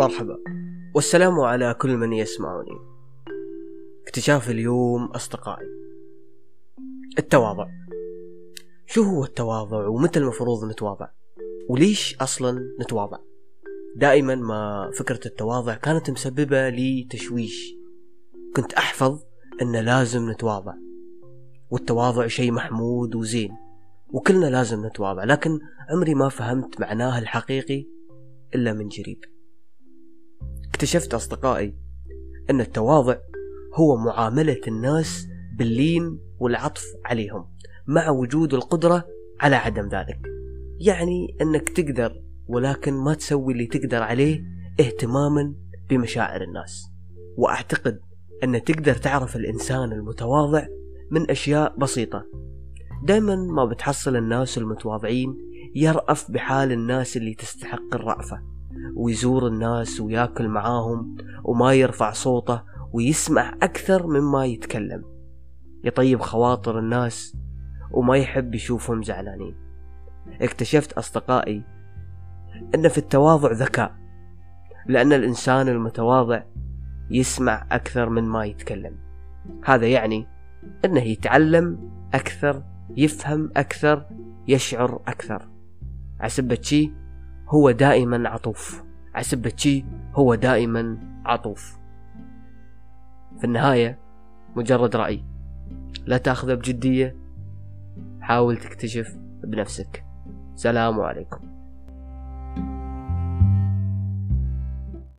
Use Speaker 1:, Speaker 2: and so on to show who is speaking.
Speaker 1: مرحبا. والسلام على كل من يسمعني. اكتشاف اليوم أصدقائي. التواضع. شو هو التواضع ومتى المفروض نتواضع؟ وليش أصلا نتواضع؟ دائما ما فكرة التواضع كانت مسببة لي تشويش. كنت أحفظ أن لازم نتواضع. والتواضع شيء محمود وزين. وكلنا لازم نتواضع لكن عمري ما فهمت معناه الحقيقي إلا من جريب. اكتشفت أصدقائي أن التواضع هو معاملة الناس باللين والعطف عليهم مع وجود القدرة على عدم ذلك. يعني أنك تقدر ولكن ما تسوي اللي تقدر عليه اهتماما بمشاعر الناس. وأعتقد أن تقدر تعرف الإنسان المتواضع من أشياء بسيطة. دائما ما بتحصل الناس المتواضعين يرأف بحال الناس اللي تستحق الرأفة. ويزور الناس وياكل معاهم وما يرفع صوته ويسمع أكثر مما يتكلم. يطيب خواطر الناس وما يحب يشوفهم زعلانين. اكتشفت أصدقائي أن في التواضع ذكاء لأن الإنسان المتواضع يسمع أكثر من ما يتكلم. هذا يعني أنه يتعلم أكثر يفهم أكثر يشعر أكثر. عسبة شي هو دائما عطوف. عسبة شي هو دائما عطوف. في النهاية مجرد رأي. لا تاخذه بجدية حاول تكتشف بنفسك. سلام عليكم.